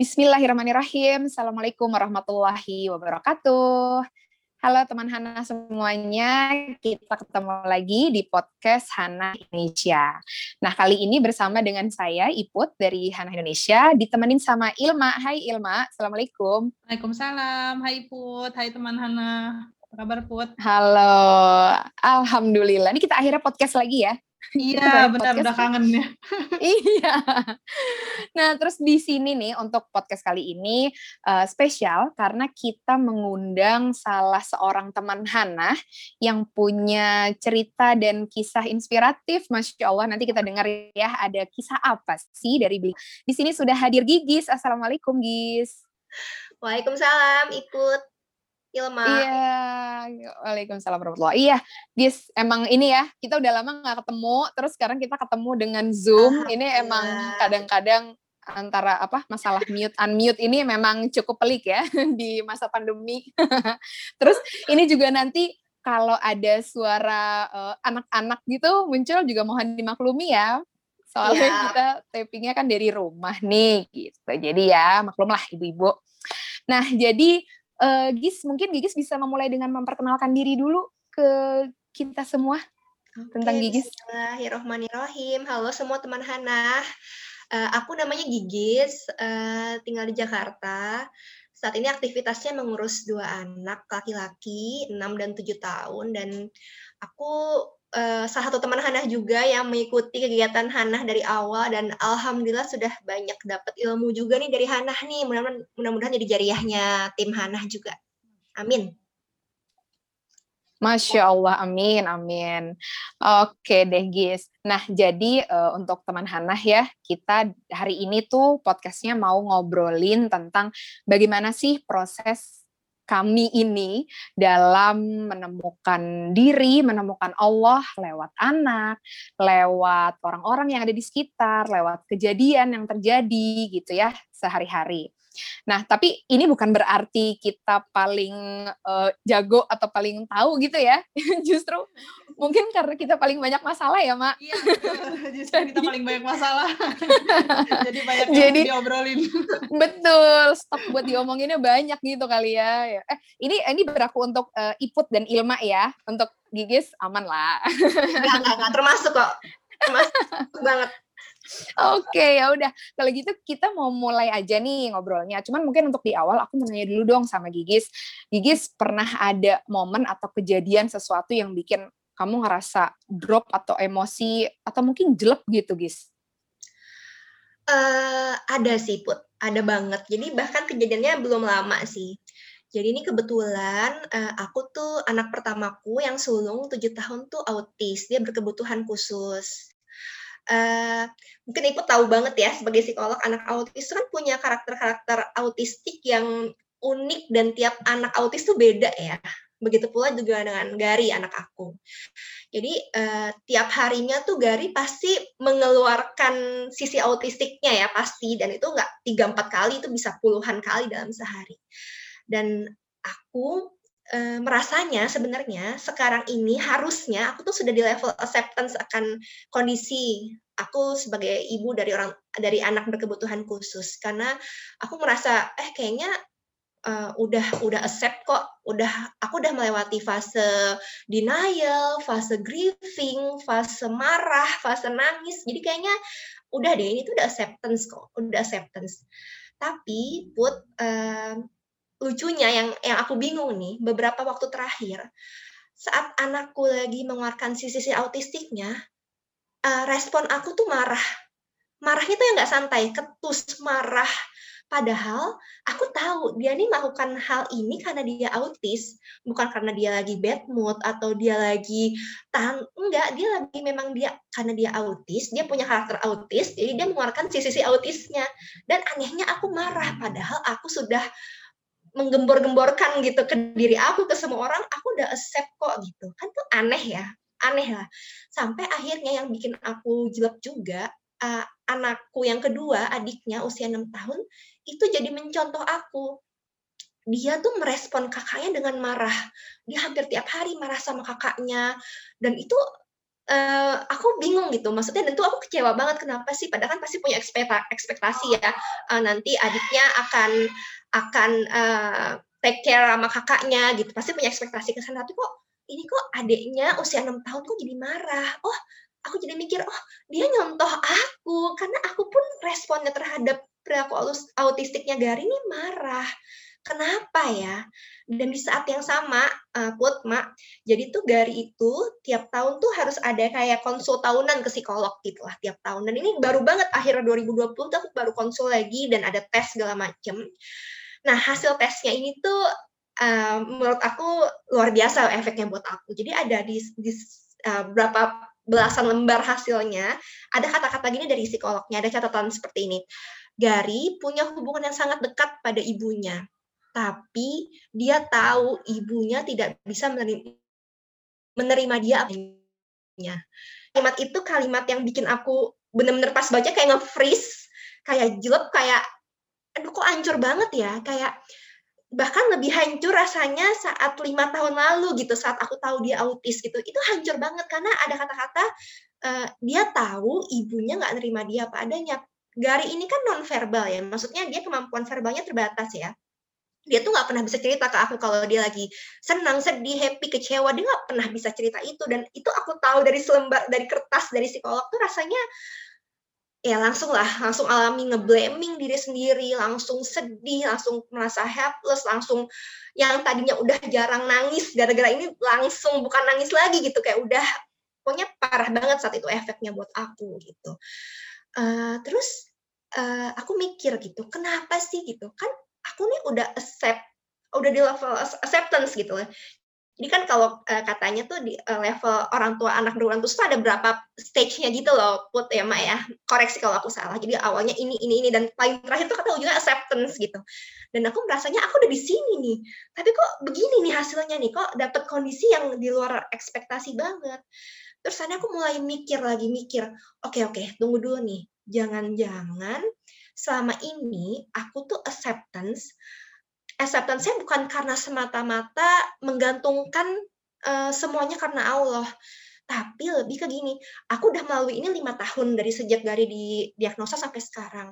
Bismillahirrahmanirrahim. Assalamualaikum warahmatullahi wabarakatuh. Halo teman Hana semuanya, kita ketemu lagi di podcast Hana Indonesia. Nah, kali ini bersama dengan saya, Iput dari Hana Indonesia, ditemenin sama Ilma. Hai Ilma, Assalamualaikum. Waalaikumsalam, hai Put, hai teman Hana. Apa kabar Put? Halo, Alhamdulillah. Ini kita akhirnya podcast lagi ya. Iya, benar udah kangen ya. iya. Nah, terus di sini nih untuk podcast kali ini uh, spesial karena kita mengundang salah seorang teman Hana yang punya cerita dan kisah inspiratif. Masya Allah, nanti kita dengar ya ada kisah apa sih dari beliau. Di sini sudah hadir Gigis. Assalamualaikum, Gis. Waalaikumsalam, ikut. Ilma. Iya, waalaikumsalam warahmatullahi. Iya, Gis, emang ini ya, kita udah lama nggak ketemu, terus sekarang kita ketemu dengan Zoom. Ini emang kadang-kadang antara apa masalah mute unmute ini memang cukup pelik ya di masa pandemi. terus ini juga nanti kalau ada suara anak-anak uh, gitu muncul juga mohon dimaklumi ya. Soalnya yeah. kita tapingnya kan dari rumah nih gitu. Jadi ya maklum lah ibu-ibu. Nah, jadi Uh, Gis, mungkin Gigis bisa memulai dengan memperkenalkan diri dulu ke kita semua Oke, tentang Gigis. Bismillahirrahmanirrahim. Halo semua teman Hana. Uh, aku namanya Gigis, uh, tinggal di Jakarta. Saat ini aktivitasnya mengurus dua anak laki-laki, 6 dan 7 tahun. Dan aku uh, salah satu teman Hana juga yang mengikuti kegiatan Hana dari awal dan alhamdulillah sudah banyak dapat ilmu juga nih dari Hana nih. Mudah-mudahan mudah-mudahan jadi jariahnya tim Hana juga. Amin. Masya Allah, amin, amin. Oke deh, Gis. Nah, jadi uh, untuk teman Hana ya, kita hari ini tuh podcastnya mau ngobrolin tentang bagaimana sih proses kami ini dalam menemukan diri, menemukan Allah lewat anak, lewat orang-orang yang ada di sekitar, lewat kejadian yang terjadi gitu ya sehari-hari. Nah, tapi ini bukan berarti kita paling uh, jago atau paling tahu gitu ya. Justru mungkin karena kita paling banyak masalah ya, Mak. Iya, justru Jadi, kita paling banyak masalah. Jadi banyak yang Jadi, diobrolin. betul, stok buat diomonginnya banyak gitu kali ya. Eh, ini ini berlaku untuk uh, Iput dan Ilma ya. Untuk Gigis aman lah. Enggak, enggak, enggak termasuk kok. Termasuk banget. Oke, ya udah. Kalau gitu kita mau mulai aja nih ngobrolnya. Cuman mungkin untuk di awal aku mau nanya dulu dong sama Gigis. Gigis pernah ada momen atau kejadian sesuatu yang bikin kamu ngerasa drop atau emosi atau mungkin jelek gitu, Gis? Uh, ada sih, Put. Ada banget. Jadi bahkan kejadiannya belum lama sih. Jadi ini kebetulan uh, aku tuh anak pertamaku yang sulung tujuh tahun tuh autis, dia berkebutuhan khusus. Uh, mungkin Ibu tahu banget ya sebagai psikolog anak autis kan punya karakter-karakter autistik yang unik dan tiap anak autis tuh beda ya. Begitu pula juga dengan Gari anak aku. Jadi uh, tiap harinya tuh Gari pasti mengeluarkan sisi autistiknya ya pasti dan itu nggak tiga empat kali itu bisa puluhan kali dalam sehari. Dan aku e, merasanya sebenarnya sekarang ini harusnya aku tuh sudah di level acceptance akan kondisi aku sebagai ibu dari orang dari anak berkebutuhan khusus karena aku merasa eh kayaknya uh, udah udah accept kok. Udah aku udah melewati fase denial fase grieving fase marah fase nangis. Jadi kayaknya udah deh ini tuh udah acceptance kok udah acceptance. Tapi put uh, lucunya yang yang aku bingung nih beberapa waktu terakhir saat anakku lagi mengeluarkan sisi-sisi autistiknya uh, respon aku tuh marah. Marahnya tuh yang nggak santai ketus marah Padahal aku tahu dia nih melakukan hal ini karena dia autis, bukan karena dia lagi bad mood atau dia lagi tahan enggak, dia lagi memang dia karena dia autis, dia punya karakter autis, jadi dia mengeluarkan sisi-sisi autisnya. Dan anehnya aku marah padahal aku sudah menggembor-gemborkan gitu ke diri aku ke semua orang aku udah accept kok gitu kan tuh aneh ya aneh lah sampai akhirnya yang bikin aku jelek juga uh, anakku yang kedua adiknya usia enam tahun itu jadi mencontoh aku. Dia tuh merespon kakaknya dengan marah. Dia hampir tiap hari marah sama kakaknya. Dan itu uh, aku bingung gitu. Maksudnya dan tuh aku kecewa banget. Kenapa sih? Padahal kan pasti punya ekspekta ekspektasi ya. Uh, nanti adiknya akan akan uh, take care sama kakaknya gitu. Pasti punya ekspektasi ke sana. Tapi kok ini kok adiknya usia enam tahun kok jadi marah? Oh aku jadi mikir oh dia nyontoh aku karena aku pun responnya terhadap perilaku autistiknya Gary ini marah Kenapa ya? Dan di saat yang sama, uh, Put, Mak, jadi tuh Gari itu tiap tahun tuh harus ada kayak konsul tahunan ke psikolog gitu lah tiap tahun. Dan ini baru banget akhir 2020 tuh aku baru konsul lagi dan ada tes segala macem. Nah hasil tesnya ini tuh uh, menurut aku luar biasa efeknya buat aku. Jadi ada di, di uh, berapa belasan lembar hasilnya, ada kata-kata gini dari psikolognya, ada catatan seperti ini. Gary punya hubungan yang sangat dekat pada ibunya tapi dia tahu ibunya tidak bisa menerima, dia apanya. Kalimat itu kalimat yang bikin aku bener-bener pas baca kayak nge-freeze, kayak jelek, kayak aduh kok hancur banget ya, kayak bahkan lebih hancur rasanya saat lima tahun lalu gitu saat aku tahu dia autis gitu. Itu hancur banget karena ada kata-kata uh, dia tahu ibunya nggak nerima dia apa adanya. Gari ini kan non verbal ya maksudnya dia kemampuan verbalnya terbatas ya. Dia tuh nggak pernah bisa cerita ke aku kalau dia lagi senang, sedih, happy, kecewa, dia nggak pernah bisa cerita itu. Dan itu aku tahu dari selembar dari kertas dari psikolog tuh rasanya ya langsung lah, langsung alami ngeblaming diri sendiri, langsung sedih, langsung merasa helpless, langsung yang tadinya udah jarang nangis gara-gara ini langsung bukan nangis lagi gitu kayak udah pokoknya parah banget saat itu efeknya buat aku gitu. Uh, terus uh, aku mikir gitu, kenapa sih gitu? Kan aku nih udah accept udah di level acceptance gitu loh. Jadi kan kalau uh, katanya tuh di uh, level orang tua anak berulang terus ada berapa stage-nya gitu loh, put ya Mak ya. Koreksi kalau aku salah. Jadi awalnya ini ini ini dan paling terakhir tuh kata juga acceptance gitu. Dan aku merasanya aku udah di sini nih. Tapi kok begini nih hasilnya nih, kok dapet kondisi yang di luar ekspektasi banget. Terus sana aku mulai mikir lagi mikir, oke okay, oke, okay, tunggu dulu nih. Jangan-jangan selama ini aku tuh acceptance acceptance-nya bukan karena semata-mata menggantungkan uh, semuanya karena Allah tapi lebih ke gini aku udah melalui ini lima tahun dari sejak dari di diagnosa sampai sekarang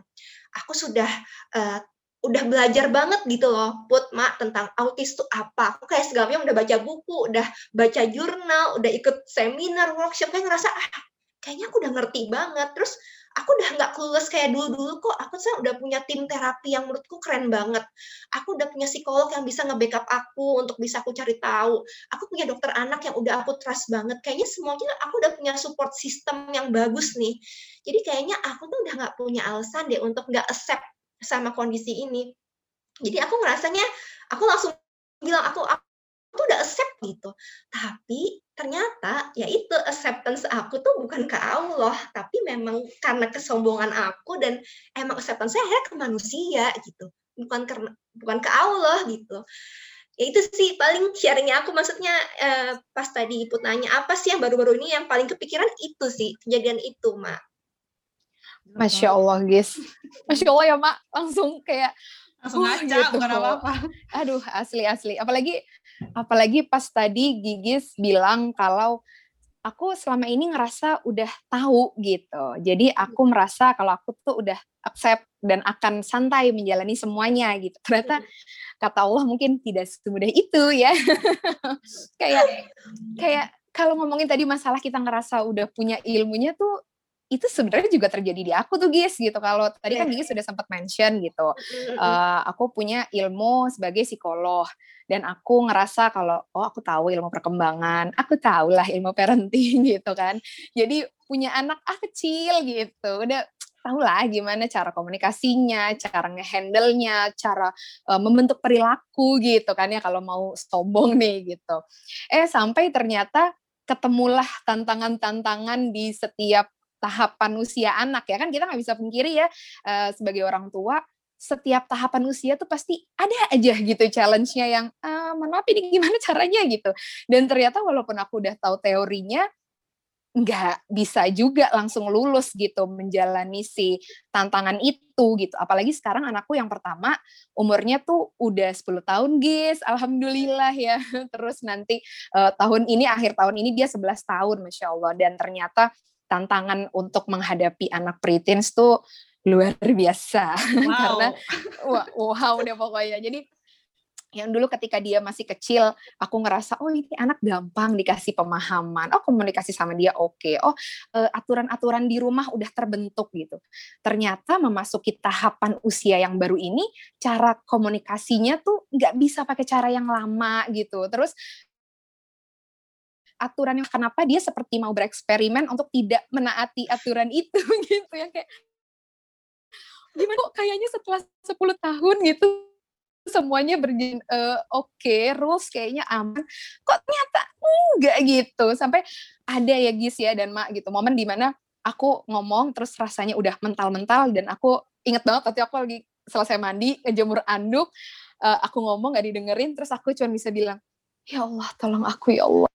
aku sudah uh, udah belajar banget gitu loh, put mak tentang autis itu apa. Aku kayak segalanya udah baca buku, udah baca jurnal, udah ikut seminar, workshop, kayak ngerasa ah kayaknya aku udah ngerti banget. Terus aku udah nggak clueless kayak dulu-dulu kok. Aku sekarang udah punya tim terapi yang menurutku keren banget. Aku udah punya psikolog yang bisa nge-backup aku untuk bisa aku cari tahu. Aku punya dokter anak yang udah aku trust banget. Kayaknya semuanya aku udah punya support system yang bagus nih. Jadi kayaknya aku tuh udah nggak punya alasan deh untuk nggak accept sama kondisi ini. Jadi aku ngerasanya, aku langsung bilang aku, aku tuh udah accept gitu. Tapi ternyata ya itu acceptance aku tuh bukan ke Allah tapi memang karena kesombongan aku dan emang acceptance saya akhirnya ke manusia gitu. Bukan karena bukan ke Allah gitu. Ya itu sih paling sharingnya aku maksudnya eh, pas tadi ibu nanya apa sih yang baru-baru ini yang paling kepikiran? Itu sih kejadian itu mak. Masya Allah guys. Masya Allah ya mak. Langsung kayak langsung ngaca gitu. bukan apa-apa aduh asli asli apalagi Apalagi pas tadi Gigis bilang kalau aku selama ini ngerasa udah tahu gitu. Jadi aku merasa kalau aku tuh udah accept dan akan santai menjalani semuanya gitu. Ternyata kata Allah mungkin tidak semudah itu ya. kayak kayak kalau ngomongin tadi masalah kita ngerasa udah punya ilmunya tuh itu sebenarnya juga terjadi di aku tuh guys gitu kalau tadi kan. Gigi sudah sempat mention gitu uh, aku punya ilmu sebagai psikolog dan aku ngerasa kalau oh aku tahu ilmu perkembangan aku tahu lah ilmu parenting gitu kan jadi punya anak ah kecil gitu udah tahu lah gimana cara komunikasinya, cara ngehandle-nya, cara uh, membentuk perilaku gitu kan ya kalau mau sombong nih gitu. Eh sampai ternyata ketemulah tantangan-tantangan di setiap tahapan usia anak ya kan kita nggak bisa pungkiri ya uh, sebagai orang tua setiap tahapan usia tuh pasti ada aja gitu challenge-nya yang uh, mohon maaf ini gimana caranya gitu dan ternyata walaupun aku udah tahu teorinya nggak bisa juga langsung lulus gitu menjalani si tantangan itu gitu. Apalagi sekarang anakku yang pertama umurnya tuh udah 10 tahun, guys. Alhamdulillah ya. Terus nanti uh, tahun ini akhir tahun ini dia 11 tahun, masya Allah. Dan ternyata tantangan untuk menghadapi anak preteens tuh luar biasa. Wow. karena wow udah pokoknya. Jadi yang dulu ketika dia masih kecil aku ngerasa oh ini anak gampang dikasih pemahaman. Oh komunikasi sama dia oke. Okay. oh uh, aturan-aturan di rumah udah terbentuk gitu. Ternyata memasuki tahapan usia yang baru ini cara komunikasinya tuh nggak bisa pakai cara yang lama gitu. Terus aturan yang kenapa dia seperti mau bereksperimen untuk tidak menaati aturan itu gitu ya kayak gimana kok kayaknya setelah 10 tahun gitu semuanya berjalan uh, oke, okay, rules kayaknya aman. Kok ternyata enggak gitu. Sampai ada ya Gis ya dan Mak gitu. Momen di mana aku ngomong terus rasanya udah mental-mental dan aku inget banget waktu aku lagi selesai mandi ngejemur anduk uh, aku ngomong gak didengerin terus aku cuma bisa bilang ya Allah tolong aku ya Allah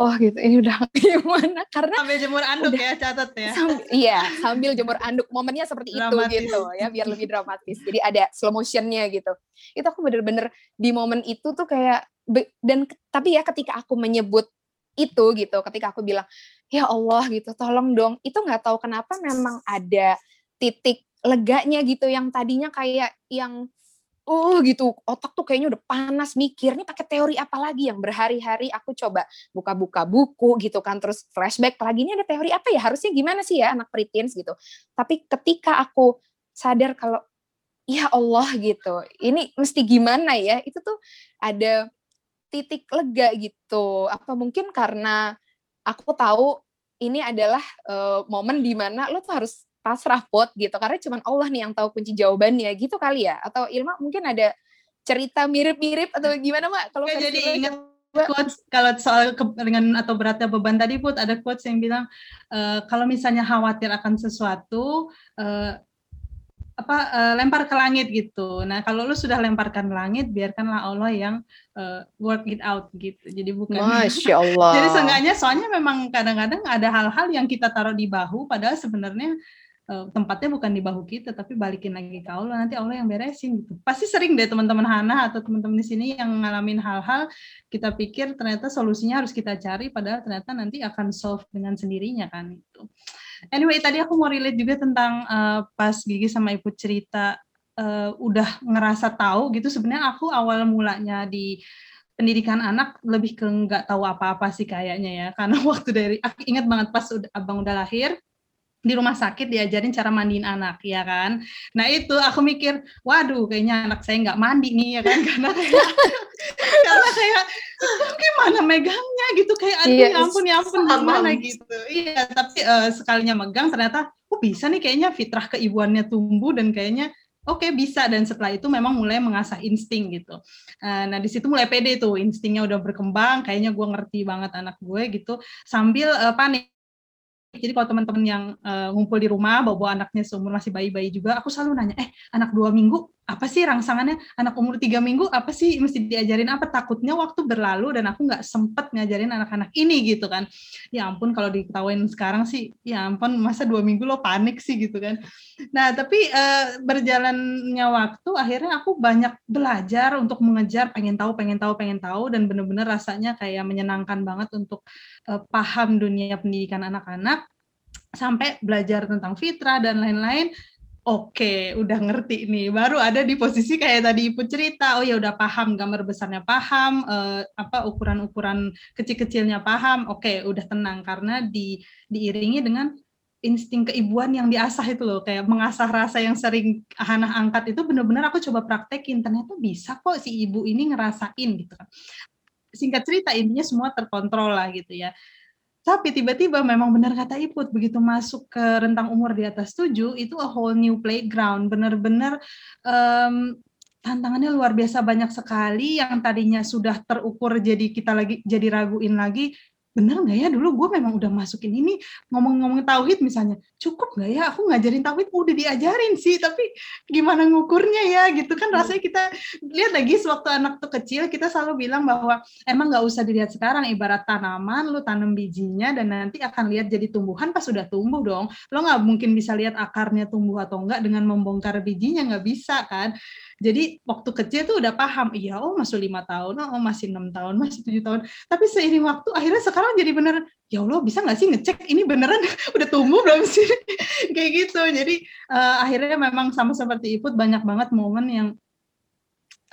oh gitu. Ini udah gimana? Karena sambil jemur anduk udah, ya catat ya. sambil, iya sambil jemur anduk. Momennya seperti dramatis. itu gitu ya biar lebih dramatis. Jadi ada slow motionnya gitu. Itu aku bener-bener di momen itu tuh kayak dan tapi ya ketika aku menyebut itu gitu ketika aku bilang ya Allah gitu tolong dong. Itu nggak tahu kenapa memang ada titik leganya gitu yang tadinya kayak yang oh gitu. Otak tuh kayaknya udah panas mikir nih pakai teori apa lagi? Yang berhari-hari aku coba buka-buka buku gitu kan terus flashback lagi ini ada teori apa ya? Harusnya gimana sih ya anak preteens? gitu. Tapi ketika aku sadar kalau ya Allah gitu. Ini mesti gimana ya? Itu tuh ada titik lega gitu. Apa mungkin karena aku tahu ini adalah uh, momen di mana lo tuh harus pasrah pot gitu karena cuma Allah nih yang tahu kunci jawabannya gitu kali ya atau Ilma mungkin ada cerita mirip-mirip atau gimana mak kalau jadi ingat quotes kalau soal dengan atau beratnya beban tadi put ada quotes yang bilang e, kalau misalnya khawatir akan sesuatu e, apa uh, lempar ke langit gitu. Nah, kalau lu sudah lemparkan ke langit, biarkanlah Allah yang uh, work it out gitu. Jadi bukan Masya Allah. Jadi seenggaknya soalnya memang kadang-kadang ada hal-hal yang kita taruh di bahu padahal sebenarnya tempatnya bukan di bahu kita tapi balikin lagi ke Allah nanti Allah yang beresin gitu. Pasti sering deh teman-teman Hana atau teman-teman di sini yang ngalamin hal-hal kita pikir ternyata solusinya harus kita cari padahal ternyata nanti akan solve dengan sendirinya kan itu anyway tadi aku mau relate juga tentang uh, pas Gigi sama Ibu cerita uh, udah ngerasa tahu gitu sebenarnya aku awal mulanya di pendidikan anak lebih ke nggak tahu apa-apa sih kayaknya ya karena waktu dari aku ingat banget pas udah, abang udah lahir di rumah sakit diajarin cara mandiin anak ya kan? Nah itu aku mikir waduh kayaknya anak saya nggak mandi nih ya kan? Karena kayak karena kayak gimana megangnya? Gitu kayak aduh yes. ya ampun ya ampun gimana? gitu. Iya tapi uh, sekalinya megang ternyata oh bisa nih kayaknya fitrah keibuannya tumbuh dan kayaknya oke okay, bisa. Dan setelah itu memang mulai mengasah insting gitu. Uh, nah di situ mulai pede tuh instingnya udah berkembang kayaknya gue ngerti banget anak gue gitu. Sambil uh, panik jadi kalau teman-teman yang uh, ngumpul di rumah bawa-bawa anaknya seumur masih bayi-bayi juga, aku selalu nanya, eh anak dua minggu apa sih rangsangannya? Anak umur tiga minggu apa sih mesti diajarin apa? Takutnya waktu berlalu dan aku nggak sempet ngajarin anak-anak ini gitu kan. Ya ampun kalau diketawain sekarang sih, ya ampun masa dua minggu lo panik sih gitu kan. Nah tapi uh, berjalannya waktu akhirnya aku banyak belajar untuk mengejar pengen tahu, pengen tahu, pengen tahu dan bener-bener rasanya kayak menyenangkan banget untuk uh, paham dunia pendidikan anak-anak sampai belajar tentang fitrah dan lain-lain Oke, udah ngerti nih. Baru ada di posisi kayak tadi ibu cerita. Oh ya udah paham gambar besarnya paham, eh, apa ukuran-ukuran kecil-kecilnya paham. Oke, udah tenang karena di diiringi dengan insting keibuan yang diasah itu loh, kayak mengasah rasa yang sering Hana angkat itu benar-benar aku coba praktekin. Ternyata bisa kok si ibu ini ngerasain gitu kan. Singkat cerita intinya semua terkontrol lah gitu ya tapi tiba-tiba memang benar kata Iput, begitu masuk ke rentang umur di atas tujuh, itu a whole new playground. Benar-benar um, tantangannya luar biasa banyak sekali yang tadinya sudah terukur jadi kita lagi jadi raguin lagi bener nggak ya? Dulu gue memang udah masukin ini ngomong-ngomong tauhid misalnya. Cukup nggak ya? Aku ngajarin tauhid udah diajarin sih tapi gimana ngukurnya ya? Gitu kan rasanya kita lihat lagi sewaktu anak tuh kecil kita selalu bilang bahwa emang nggak usah dilihat sekarang ibarat tanaman lu tanam bijinya dan nanti akan lihat jadi tumbuhan pas sudah tumbuh dong. Lo nggak mungkin bisa lihat akarnya tumbuh atau enggak dengan membongkar bijinya nggak bisa kan jadi waktu kecil tuh udah paham, iya oh masih lima tahun, oh masih enam tahun, masih tujuh tahun. Tapi seiring waktu akhirnya sekarang jadi bener, ya Allah bisa nggak sih ngecek ini beneran udah tumbuh belum sih? Kayak gitu. Jadi uh, akhirnya memang sama seperti Iput banyak banget momen yang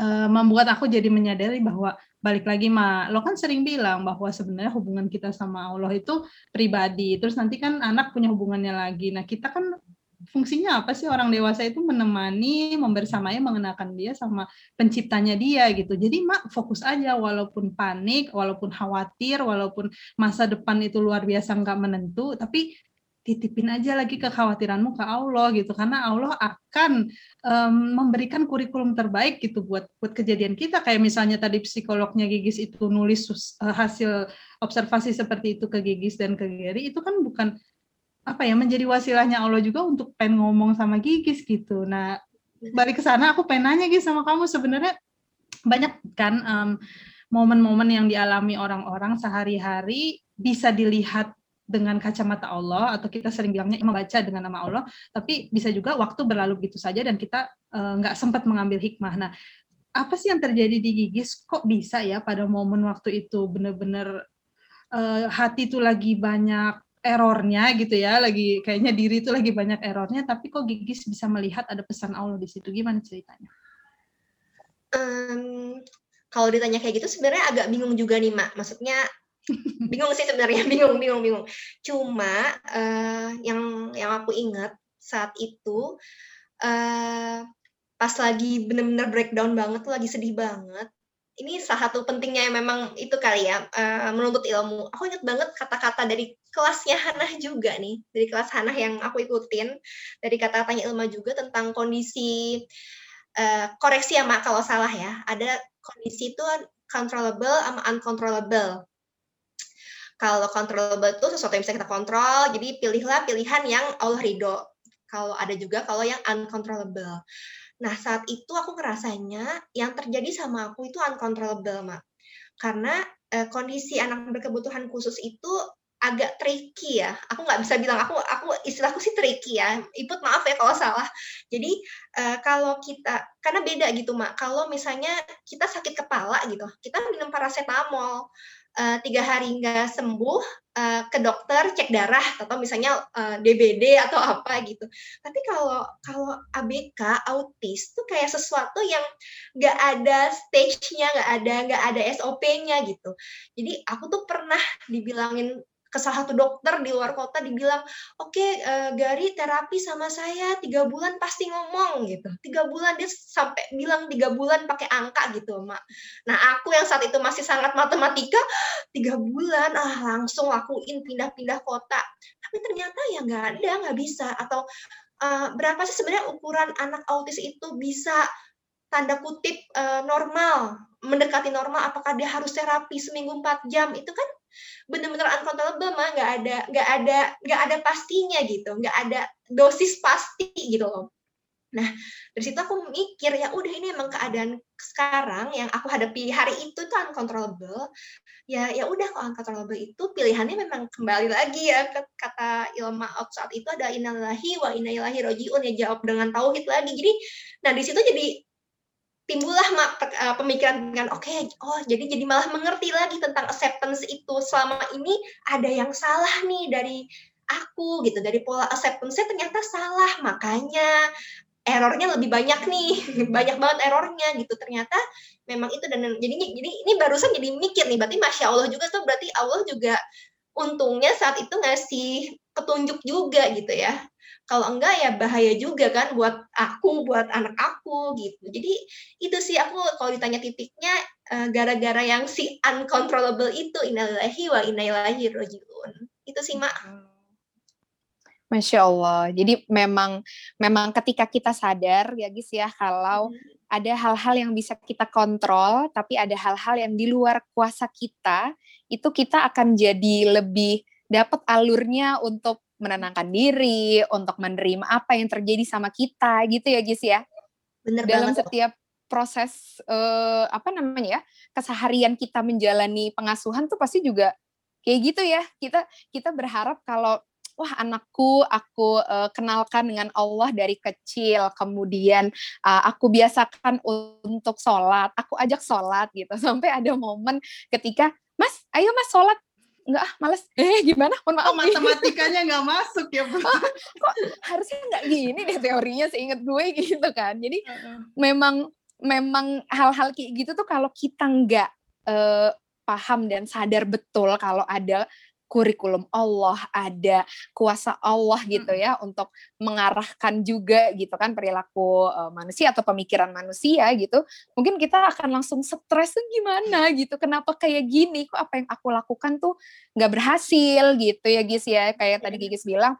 uh, membuat aku jadi menyadari bahwa balik lagi ma lo kan sering bilang bahwa sebenarnya hubungan kita sama Allah itu pribadi terus nanti kan anak punya hubungannya lagi nah kita kan fungsinya apa sih orang dewasa itu menemani, membersamai, mengenakan dia sama penciptanya dia gitu. Jadi mak fokus aja walaupun panik, walaupun khawatir, walaupun masa depan itu luar biasa nggak menentu, tapi titipin aja lagi kekhawatiranmu ke Allah gitu karena Allah akan um, memberikan kurikulum terbaik gitu buat buat kejadian kita kayak misalnya tadi psikolognya Gigis itu nulis uh, hasil observasi seperti itu ke Gigis dan ke Gary itu kan bukan apa ya menjadi wasilahnya Allah juga untuk pengen ngomong sama Gigis gitu. Nah balik ke sana aku pengen nanya Gis sama kamu sebenarnya banyak kan momen momen-momen yang dialami orang-orang sehari-hari bisa dilihat dengan kacamata Allah atau kita sering bilangnya membaca dengan nama Allah, tapi bisa juga waktu berlalu begitu saja dan kita nggak uh, sempat mengambil hikmah. Nah, apa sih yang terjadi di Gigis? Kok bisa ya pada momen waktu itu benar-benar uh, hati itu lagi banyak errornya gitu ya, lagi kayaknya diri itu lagi banyak errornya, tapi kok Gigis bisa melihat ada pesan Allah di situ. Gimana ceritanya? Um, kalau ditanya kayak gitu sebenarnya agak bingung juga nih, Mak. Maksudnya bingung sih sebenarnya, bingung, bingung, bingung. Cuma uh, yang yang aku ingat saat itu uh, pas lagi bener-bener breakdown banget, tuh lagi sedih banget ini salah satu pentingnya memang itu kali ya uh, menuntut ilmu. Aku ingat banget kata-kata dari kelasnya Hanah juga nih, dari kelas Hanah yang aku ikutin, dari kata-katanya Ilma juga tentang kondisi uh, koreksi ya mak kalau salah ya. Ada kondisi itu controllable sama uncontrollable. Kalau controllable itu sesuatu yang bisa kita kontrol, jadi pilihlah pilihan yang Allah ridho. Kalau ada juga kalau yang uncontrollable. Nah, saat itu aku ngerasanya yang terjadi sama aku itu uncontrollable, Mak. Karena eh, kondisi anak berkebutuhan khusus itu agak tricky ya. Aku nggak bisa bilang aku aku istilahku sih tricky ya. Iput maaf ya kalau salah. Jadi uh, kalau kita karena beda gitu mak. Kalau misalnya kita sakit kepala gitu, kita minum paracetamol uh, tiga hari nggak sembuh uh, ke dokter cek darah atau misalnya uh, eh, DBD atau apa gitu. Tapi kalau kalau ABK autis tuh kayak sesuatu yang nggak ada stage-nya, nggak ada nggak ada SOP-nya gitu. Jadi aku tuh pernah dibilangin ke salah satu dokter di luar kota dibilang oke okay, uh, eh, Gari terapi sama saya tiga bulan pasti ngomong gitu. Tiga bulan dia sampai bilang tiga bulan pakai angka gitu mak. Nah aku yang saat itu masih sangat matematika tiga bulan ah langsung lakuin pindah-pindah kota. Tapi ternyata ya nggak ada nggak bisa. Atau uh, berapa sih sebenarnya ukuran anak autis itu bisa tanda kutip uh, normal mendekati normal? Apakah dia harus terapi seminggu empat jam? Itu kan benar-benar uncontrollable mah nggak ada nggak ada nggak ada pastinya gitu. Nggak ada dosis pasti gitu loh. Nah dari situ aku mikir ya udah ini emang keadaan sekarang yang aku hadapi hari itu tuh uncontrollable ya ya udah kok uncontrollable itu pilihannya memang kembali lagi ya kata Ilma out saat itu ada inalahi wa inailahi rojiun ya jawab dengan tauhid lagi. Jadi nah di situ jadi timbullah uh, pemikiran dengan oke okay, oh jadi jadi malah mengerti lagi tentang acceptance itu. Selama ini ada yang salah nih dari aku gitu. Dari pola acceptance ternyata salah. Makanya errornya lebih banyak nih. Banyak banget errornya gitu. Ternyata memang itu dan jadi jadi ini barusan jadi mikir nih. Berarti masya Allah juga tuh berarti Allah juga untungnya saat itu ngasih petunjuk juga gitu ya kalau enggak ya bahaya juga kan buat aku, buat anak aku gitu. Jadi itu sih aku kalau ditanya titiknya uh, gara-gara yang si uncontrollable itu innalillahi wa inna rojiun. Itu sih Mak. Masya Allah. Jadi memang memang ketika kita sadar ya guys ya kalau hmm ada hal-hal yang bisa kita kontrol, tapi ada hal-hal yang di luar kuasa kita, itu kita akan jadi lebih dapat alurnya untuk menenangkan diri, untuk menerima apa yang terjadi sama kita gitu ya Gis ya. Bener Dalam banget. setiap proses eh, apa namanya ya keseharian kita menjalani pengasuhan tuh pasti juga kayak gitu ya kita kita berharap kalau wah anakku aku uh, kenalkan dengan Allah dari kecil kemudian uh, aku biasakan untuk sholat aku ajak sholat gitu sampai ada momen ketika mas ayo mas sholat enggak ah males. Eh gimana? Mohon maaf oh, matematikanya nggak masuk ya oh, kok harusnya nggak gini deh teorinya seingat gue gitu kan. Jadi uh -uh. memang memang hal-hal kayak gitu tuh kalau kita nggak uh, paham dan sadar betul kalau ada kurikulum Allah, ada kuasa Allah gitu ya hmm. untuk mengarahkan juga gitu kan perilaku uh, manusia atau pemikiran manusia gitu. Mungkin kita akan langsung stres tuh gimana gitu. Kenapa kayak gini? Kok apa yang aku lakukan tuh nggak berhasil gitu ya Gis ya. Kayak tadi iya. Gigis bilang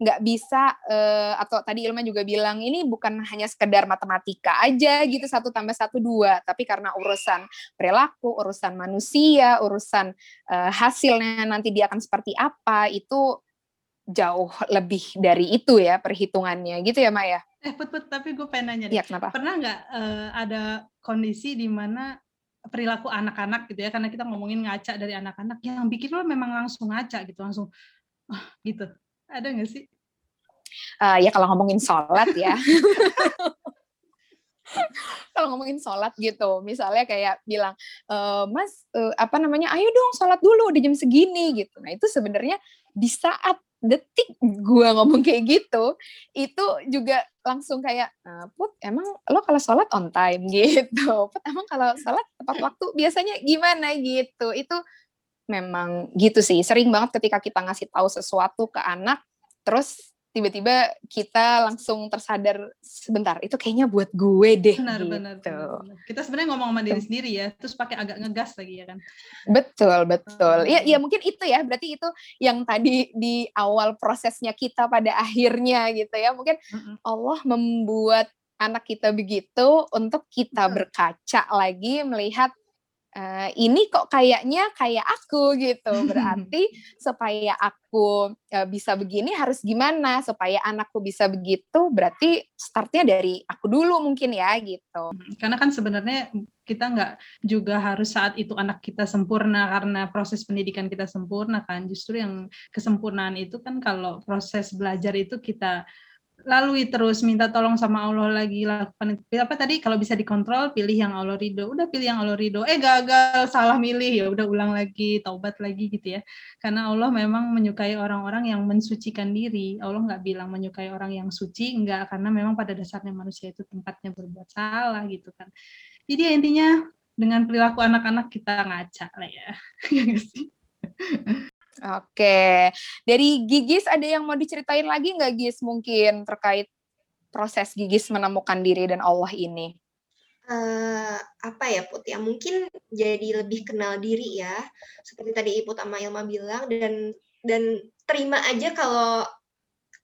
nggak bisa uh, atau tadi Ilma juga bilang ini bukan hanya sekedar matematika aja gitu satu tambah satu dua tapi karena urusan perilaku urusan manusia urusan uh, hasilnya nanti dia akan seperti apa itu jauh lebih dari itu ya perhitungannya gitu ya Maya eh put put tapi gue pengen nanya deh. Ya, kenapa? pernah nggak uh, ada kondisi di mana perilaku anak-anak gitu ya karena kita ngomongin ngaca dari anak-anak yang bikin lo memang langsung ngaca gitu langsung oh, gitu ada nggak sih? Uh, ya kalau ngomongin sholat ya. kalau ngomongin sholat gitu, misalnya kayak bilang, e, Mas, uh, apa namanya, ayo dong sholat dulu di jam segini gitu. Nah itu sebenarnya di saat detik gue ngomong kayak gitu, itu juga langsung kayak, Put, emang lo kalau sholat on time gitu. Put, emang kalau sholat tepat waktu biasanya gimana gitu. Itu memang gitu sih. Sering banget ketika kita ngasih tahu sesuatu ke anak, terus tiba-tiba kita langsung tersadar sebentar itu kayaknya buat gue deh benar, gitu. benar, benar. kita sebenarnya ngomong sama diri sendiri ya terus pakai agak ngegas lagi ya kan betul betul ya ya mungkin itu ya berarti itu yang tadi di awal prosesnya kita pada akhirnya gitu ya mungkin Allah membuat anak kita begitu untuk kita berkaca lagi melihat Uh, ini kok kayaknya kayak aku gitu. Berarti supaya aku uh, bisa begini harus gimana? Supaya anakku bisa begitu, berarti startnya dari aku dulu mungkin ya gitu. Karena kan sebenarnya kita nggak juga harus saat itu anak kita sempurna karena proses pendidikan kita sempurna kan. Justru yang kesempurnaan itu kan kalau proses belajar itu kita lalui terus minta tolong sama Allah lagi lakukan apa tadi? Kalau bisa dikontrol pilih yang Allah ridho. Udah pilih yang Allah ridho. Eh gagal salah milih. Ya udah ulang lagi taubat lagi gitu ya. Karena Allah memang menyukai orang-orang yang mensucikan diri. Allah nggak bilang menyukai orang yang suci enggak karena memang pada dasarnya manusia itu tempatnya berbuat salah gitu kan. Jadi intinya dengan perilaku anak-anak kita ngaca lah ya Oke, dari Gigis ada yang mau diceritain lagi nggak Gis mungkin terkait proses Gigis menemukan diri dan Allah ini? Uh, apa ya Put? Ya mungkin jadi lebih kenal diri ya seperti tadi Ibu sama Ilma bilang dan dan terima aja kalau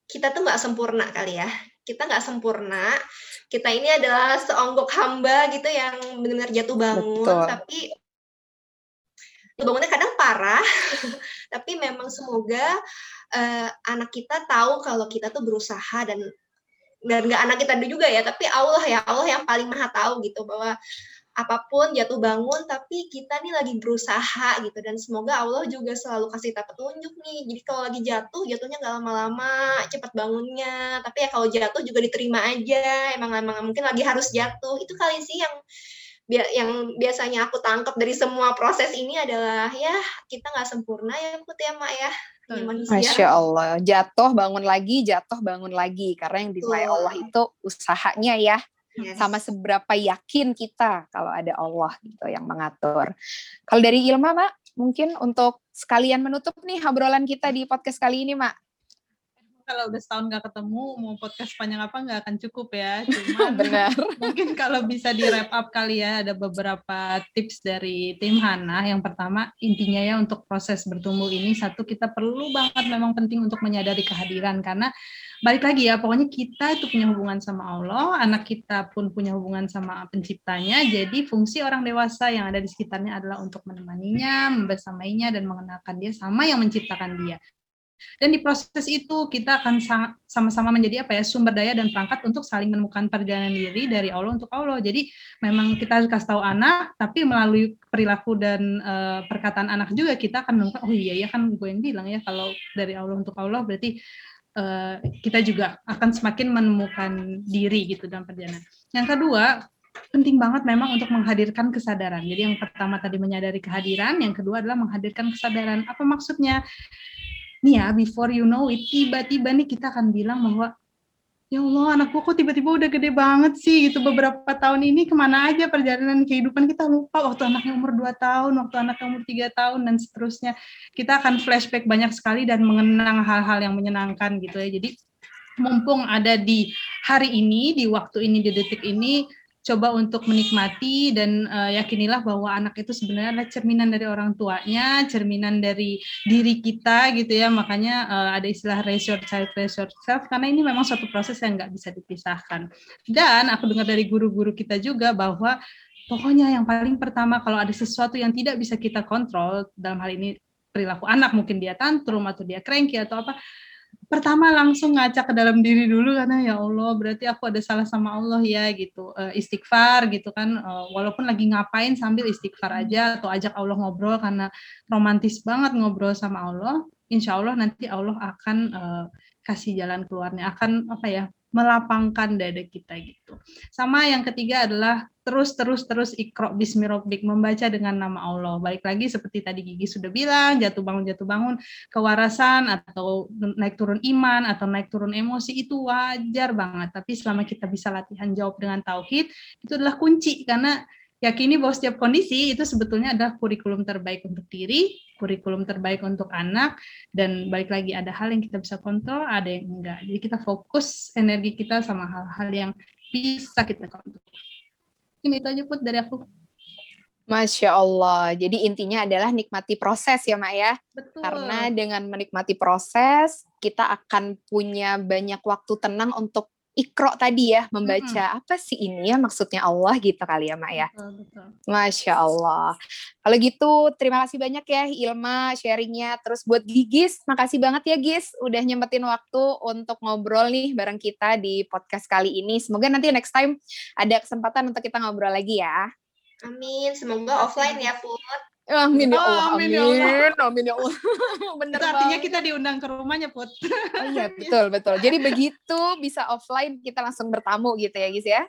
kita tuh nggak sempurna kali ya. Kita nggak sempurna. Kita ini adalah seonggok hamba gitu yang benar-benar jatuh bangun. Betul. tapi bangunnya kadang parah, tapi memang semoga uh, anak kita tahu kalau kita tuh berusaha dan dan nggak anak kita juga ya, tapi Allah ya Allah yang paling maha tahu gitu bahwa apa pun jatuh bangun tapi kita nih lagi berusaha gitu. Dan semoga Allah juga selalu kasih kita petunjuk nih. Jadi kalau lagi jatuh jatuhnya nggak lama-lama cepat bangunnya. Tapi ya kalau jatuh juga diterima aja. Emang emang mungkin lagi harus jatuh. Itu kali sih yang yang biasanya aku tangkap dari semua proses ini adalah ya kita nggak sempurna ya Put ya Mak ya. Masya Allah, jatuh bangun lagi, jatuh bangun lagi karena yang dimulai Allah itu usahanya ya. Yes. Sama seberapa yakin kita kalau ada Allah gitu yang mengatur. Kalau dari Ilma, Mak, mungkin untuk sekalian menutup nih obrolan kita di podcast kali ini, Mak kalau udah setahun nggak ketemu mau podcast panjang apa nggak akan cukup ya. Cuma benar. mungkin kalau bisa di wrap up kali ya ada beberapa tips dari tim Hana. Yang pertama intinya ya untuk proses bertumbuh ini satu kita perlu banget memang penting untuk menyadari kehadiran karena balik lagi ya, pokoknya kita itu punya hubungan sama Allah, anak kita pun punya hubungan sama penciptanya. Jadi fungsi orang dewasa yang ada di sekitarnya adalah untuk menemaninya, membersamainya dan mengenalkan dia sama yang menciptakan dia. Dan di proses itu kita akan sama-sama menjadi apa ya sumber daya dan perangkat untuk saling menemukan perjalanan diri dari Allah untuk Allah. Jadi memang kita harus kasih tahu anak, tapi melalui perilaku dan uh, perkataan anak juga kita akan menemukan oh iya ya kan gue yang bilang ya kalau dari Allah untuk Allah berarti uh, kita juga akan semakin menemukan diri gitu dalam perjalanan. Yang kedua penting banget memang untuk menghadirkan kesadaran. Jadi yang pertama tadi menyadari kehadiran, yang kedua adalah menghadirkan kesadaran. Apa maksudnya? Nih ya before you know it tiba-tiba nih kita akan bilang bahwa ya Allah anakku kok tiba-tiba udah gede banget sih? Gitu beberapa tahun ini ke mana aja perjalanan kehidupan kita lupa. Waktu anaknya umur 2 tahun waktu anaknya umur tiga tahun dan seterusnya. Kita akan flashback banyak sekali dan mengenang hal-hal yang menyenangkan gitu ya. Jadi mumpung ada di hari ini di waktu ini di detik ini coba untuk menikmati dan uh, yakinilah bahwa anak itu sebenarnya adalah cerminan dari orang tuanya, cerminan dari diri kita gitu ya. Makanya uh, ada istilah raise your child, raise yourself karena ini memang suatu proses yang nggak bisa dipisahkan. Dan aku dengar dari guru-guru kita juga bahwa pokoknya yang paling pertama kalau ada sesuatu yang tidak bisa kita kontrol dalam hal ini perilaku anak mungkin dia tantrum atau dia cranky atau apa pertama langsung ngaca ke dalam diri dulu karena ya Allah berarti aku ada salah sama Allah ya gitu. Uh, istighfar gitu kan. Uh, walaupun lagi ngapain sambil istighfar aja atau ajak Allah ngobrol karena romantis banget ngobrol sama Allah insya Allah nanti Allah akan uh, kasih jalan keluarnya akan apa ya melapangkan dada kita gitu. Sama yang ketiga adalah terus terus terus ikro bismirobik membaca dengan nama Allah. Balik lagi seperti tadi Gigi sudah bilang jatuh bangun jatuh bangun kewarasan atau naik turun iman atau naik turun emosi itu wajar banget. Tapi selama kita bisa latihan jawab dengan tauhid itu adalah kunci karena yakini bahwa setiap kondisi itu sebetulnya adalah kurikulum terbaik untuk diri, kurikulum terbaik untuk anak, dan balik lagi ada hal yang kita bisa kontrol, ada yang enggak. Jadi kita fokus energi kita sama hal-hal yang bisa kita kontrol. Ini itu aja put dari aku. Masya Allah. Jadi intinya adalah nikmati proses ya, Mak ya. Betul. Karena dengan menikmati proses, kita akan punya banyak waktu tenang untuk ikro tadi ya membaca hmm. apa sih ini ya maksudnya Allah gitu kali ya Mak ya. Betul, betul. Masya Allah. Kalau gitu terima kasih banyak ya Ilma sharingnya. Terus buat Gigis, makasih banget ya Gis udah nyempetin waktu untuk ngobrol nih bareng kita di podcast kali ini. Semoga nanti next time ada kesempatan untuk kita ngobrol lagi ya. Amin. Semoga offline ya Put. Amin ya Allah, amin, ya Allah. Amin ya Allah. Bener Itu artinya kita diundang ke rumahnya, Put. Oh iya, betul, betul. Jadi begitu bisa offline, kita langsung bertamu gitu ya, guys ya.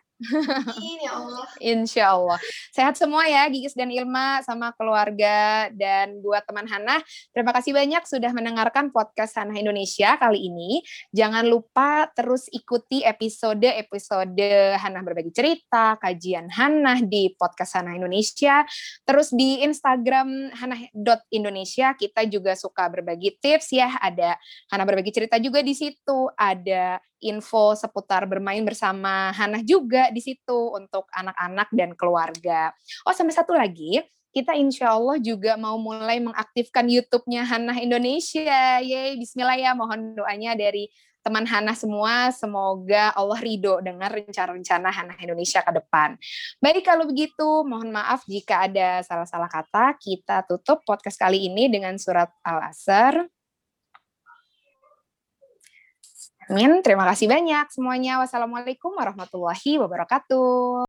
Ya Allah. Insya Allah. Sehat semua ya Gigis dan Ilma sama keluarga dan buat teman Hana. Terima kasih banyak sudah mendengarkan podcast Hana Indonesia kali ini. Jangan lupa terus ikuti episode-episode Hana berbagi cerita, kajian Hana di podcast Hana Indonesia. Terus di Instagram hana.indonesia kita juga suka berbagi tips ya. Ada Hana berbagi cerita juga di situ. Ada info seputar bermain bersama Hana juga di situ untuk anak-anak dan keluarga. Oh, sampai satu lagi, kita insya Allah juga mau mulai mengaktifkan YouTube-nya Hana Indonesia. Yeay, bismillah ya, mohon doanya dari teman Hana semua, semoga Allah ridho dengan rencana-rencana Hana Indonesia ke depan. Baik, kalau begitu, mohon maaf jika ada salah-salah kata. Kita tutup podcast kali ini dengan surat Al-Asr Amin. Terima kasih banyak semuanya. Wassalamualaikum warahmatullahi wabarakatuh.